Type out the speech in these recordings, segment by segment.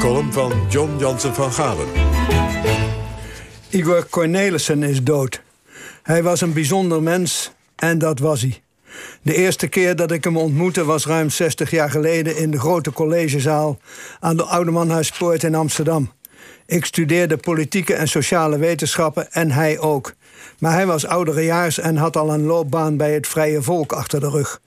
column van John Jansen van Galen. Igor Cornelissen is dood. Hij was een bijzonder mens en dat was hij. De eerste keer dat ik hem ontmoette was ruim 60 jaar geleden in de grote collegezaal aan de Oudemanhuispoort in Amsterdam. Ik studeerde politieke en sociale wetenschappen en hij ook. Maar hij was ouderejaars en had al een loopbaan bij het Vrije Volk achter de rug.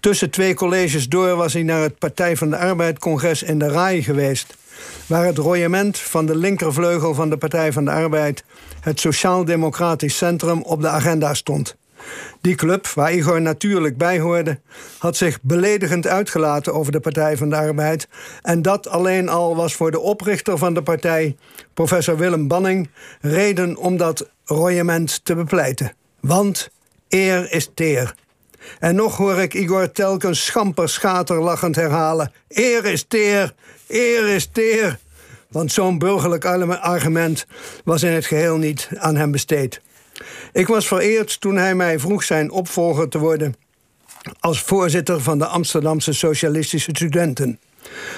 Tussen twee colleges door was hij naar het Partij van de Arbeid-congres in de RAI geweest. Waar het royement van de linkervleugel van de Partij van de Arbeid, het Sociaal Democratisch Centrum, op de agenda stond. Die club, waar Igor natuurlijk bij hoorde, had zich beledigend uitgelaten over de Partij van de Arbeid. En dat alleen al was voor de oprichter van de partij, professor Willem Banning, reden om dat royement te bepleiten. Want eer is teer. En nog hoor ik Igor telkens schamper schaterlachend herhalen: Eer is teer, eer is teer. Want zo'n burgerlijk argument was in het geheel niet aan hem besteed. Ik was vereerd toen hij mij vroeg zijn opvolger te worden als voorzitter van de Amsterdamse Socialistische Studenten.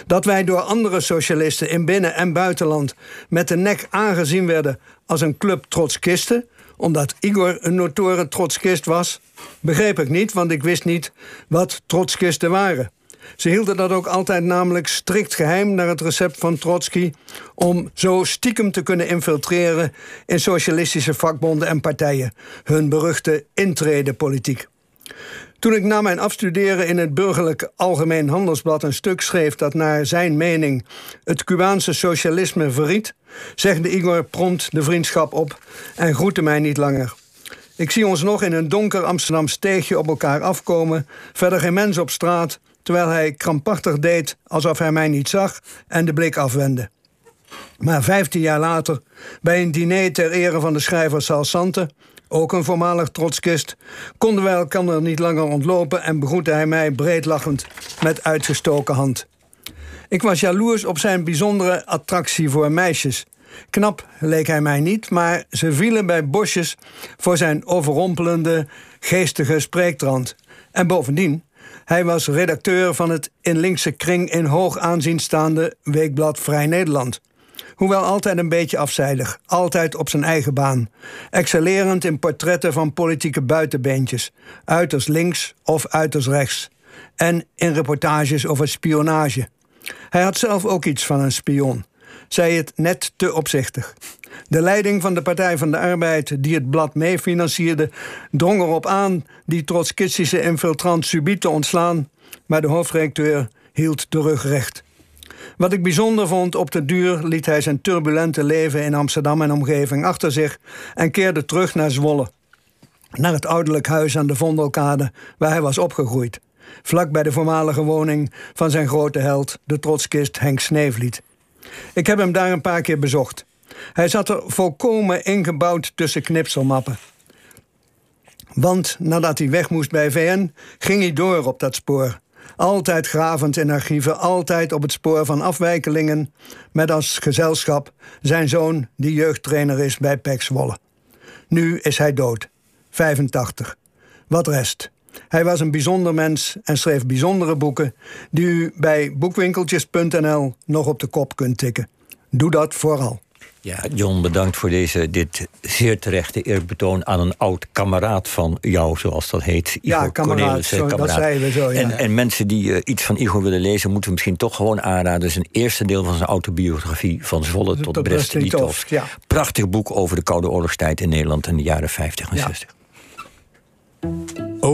Dat wij door andere socialisten in binnen- en buitenland met de nek aangezien werden als een club trotskisten, omdat Igor een notoren trotskist was, begreep ik niet, want ik wist niet wat trotskisten waren. Ze hielden dat ook altijd namelijk strikt geheim naar het recept van Trotsky om zo stiekem te kunnen infiltreren in socialistische vakbonden en partijen, hun beruchte intredepolitiek. Toen ik na mijn afstuderen in het burgerlijk Algemeen Handelsblad een stuk schreef dat naar zijn mening het Cubaanse socialisme verriet, zegde Igor prompt de vriendschap op en groette mij niet langer. Ik zie ons nog in een donker Amsterdam steegje op elkaar afkomen, verder geen mens op straat, terwijl hij krampachtig deed alsof hij mij niet zag en de blik afwendde. Maar vijftien jaar later, bij een diner ter ere van de schrijver Salsante, ook een voormalig trotskist, konden wij elkaar niet langer ontlopen en begroette hij mij breedlachend met uitgestoken hand. Ik was jaloers op zijn bijzondere attractie voor meisjes. Knap leek hij mij niet, maar ze vielen bij bosjes voor zijn overrompelende, geestige spreektrand. En bovendien, hij was redacteur van het in linkse kring in hoog aanzien staande weekblad Vrij Nederland. Hoewel altijd een beetje afzijdig, altijd op zijn eigen baan. Excellerend in portretten van politieke buitenbeentjes, uiterst links of uiterst rechts. En in reportages over spionage. Hij had zelf ook iets van een spion. Zij het net te opzichtig. De leiding van de Partij van de Arbeid, die het blad meefinancierde, drong erop aan die trotskistische infiltrant subiet te ontslaan, maar de hoofdredacteur hield de rug recht. Wat ik bijzonder vond, op de duur liet hij zijn turbulente leven in Amsterdam en omgeving achter zich en keerde terug naar Zwolle. Naar het ouderlijk huis aan de Vondelkade, waar hij was opgegroeid. Vlak bij de voormalige woning van zijn grote held, de trotskist Henk Sneevliet. Ik heb hem daar een paar keer bezocht. Hij zat er volkomen ingebouwd tussen knipselmappen. Want nadat hij weg moest bij VN, ging hij door op dat spoor. Altijd gravend in archieven, altijd op het spoor van afwijkelingen. Met als gezelschap zijn zoon, die jeugdtrainer is bij PEC Zwolle. Nu is hij dood, 85. Wat rest? Hij was een bijzonder mens en schreef bijzondere boeken... die u bij boekwinkeltjes.nl nog op de kop kunt tikken. Doe dat vooral. Ja, John, bedankt voor deze, dit zeer terechte eerbetoon aan een oud kameraad van jou, zoals dat heet. Igor ja, kameraad, zo, kameraad. dat zeiden we zo, ja. En, en mensen die uh, iets van Igor willen lezen, moeten we misschien toch gewoon aanraden. Zijn eerste deel van zijn autobiografie, Van Zwolle tot, tot Brest-Litovsk. Ja. Prachtig boek over de Koude Oorlogstijd in Nederland in de jaren 50 en ja. 60.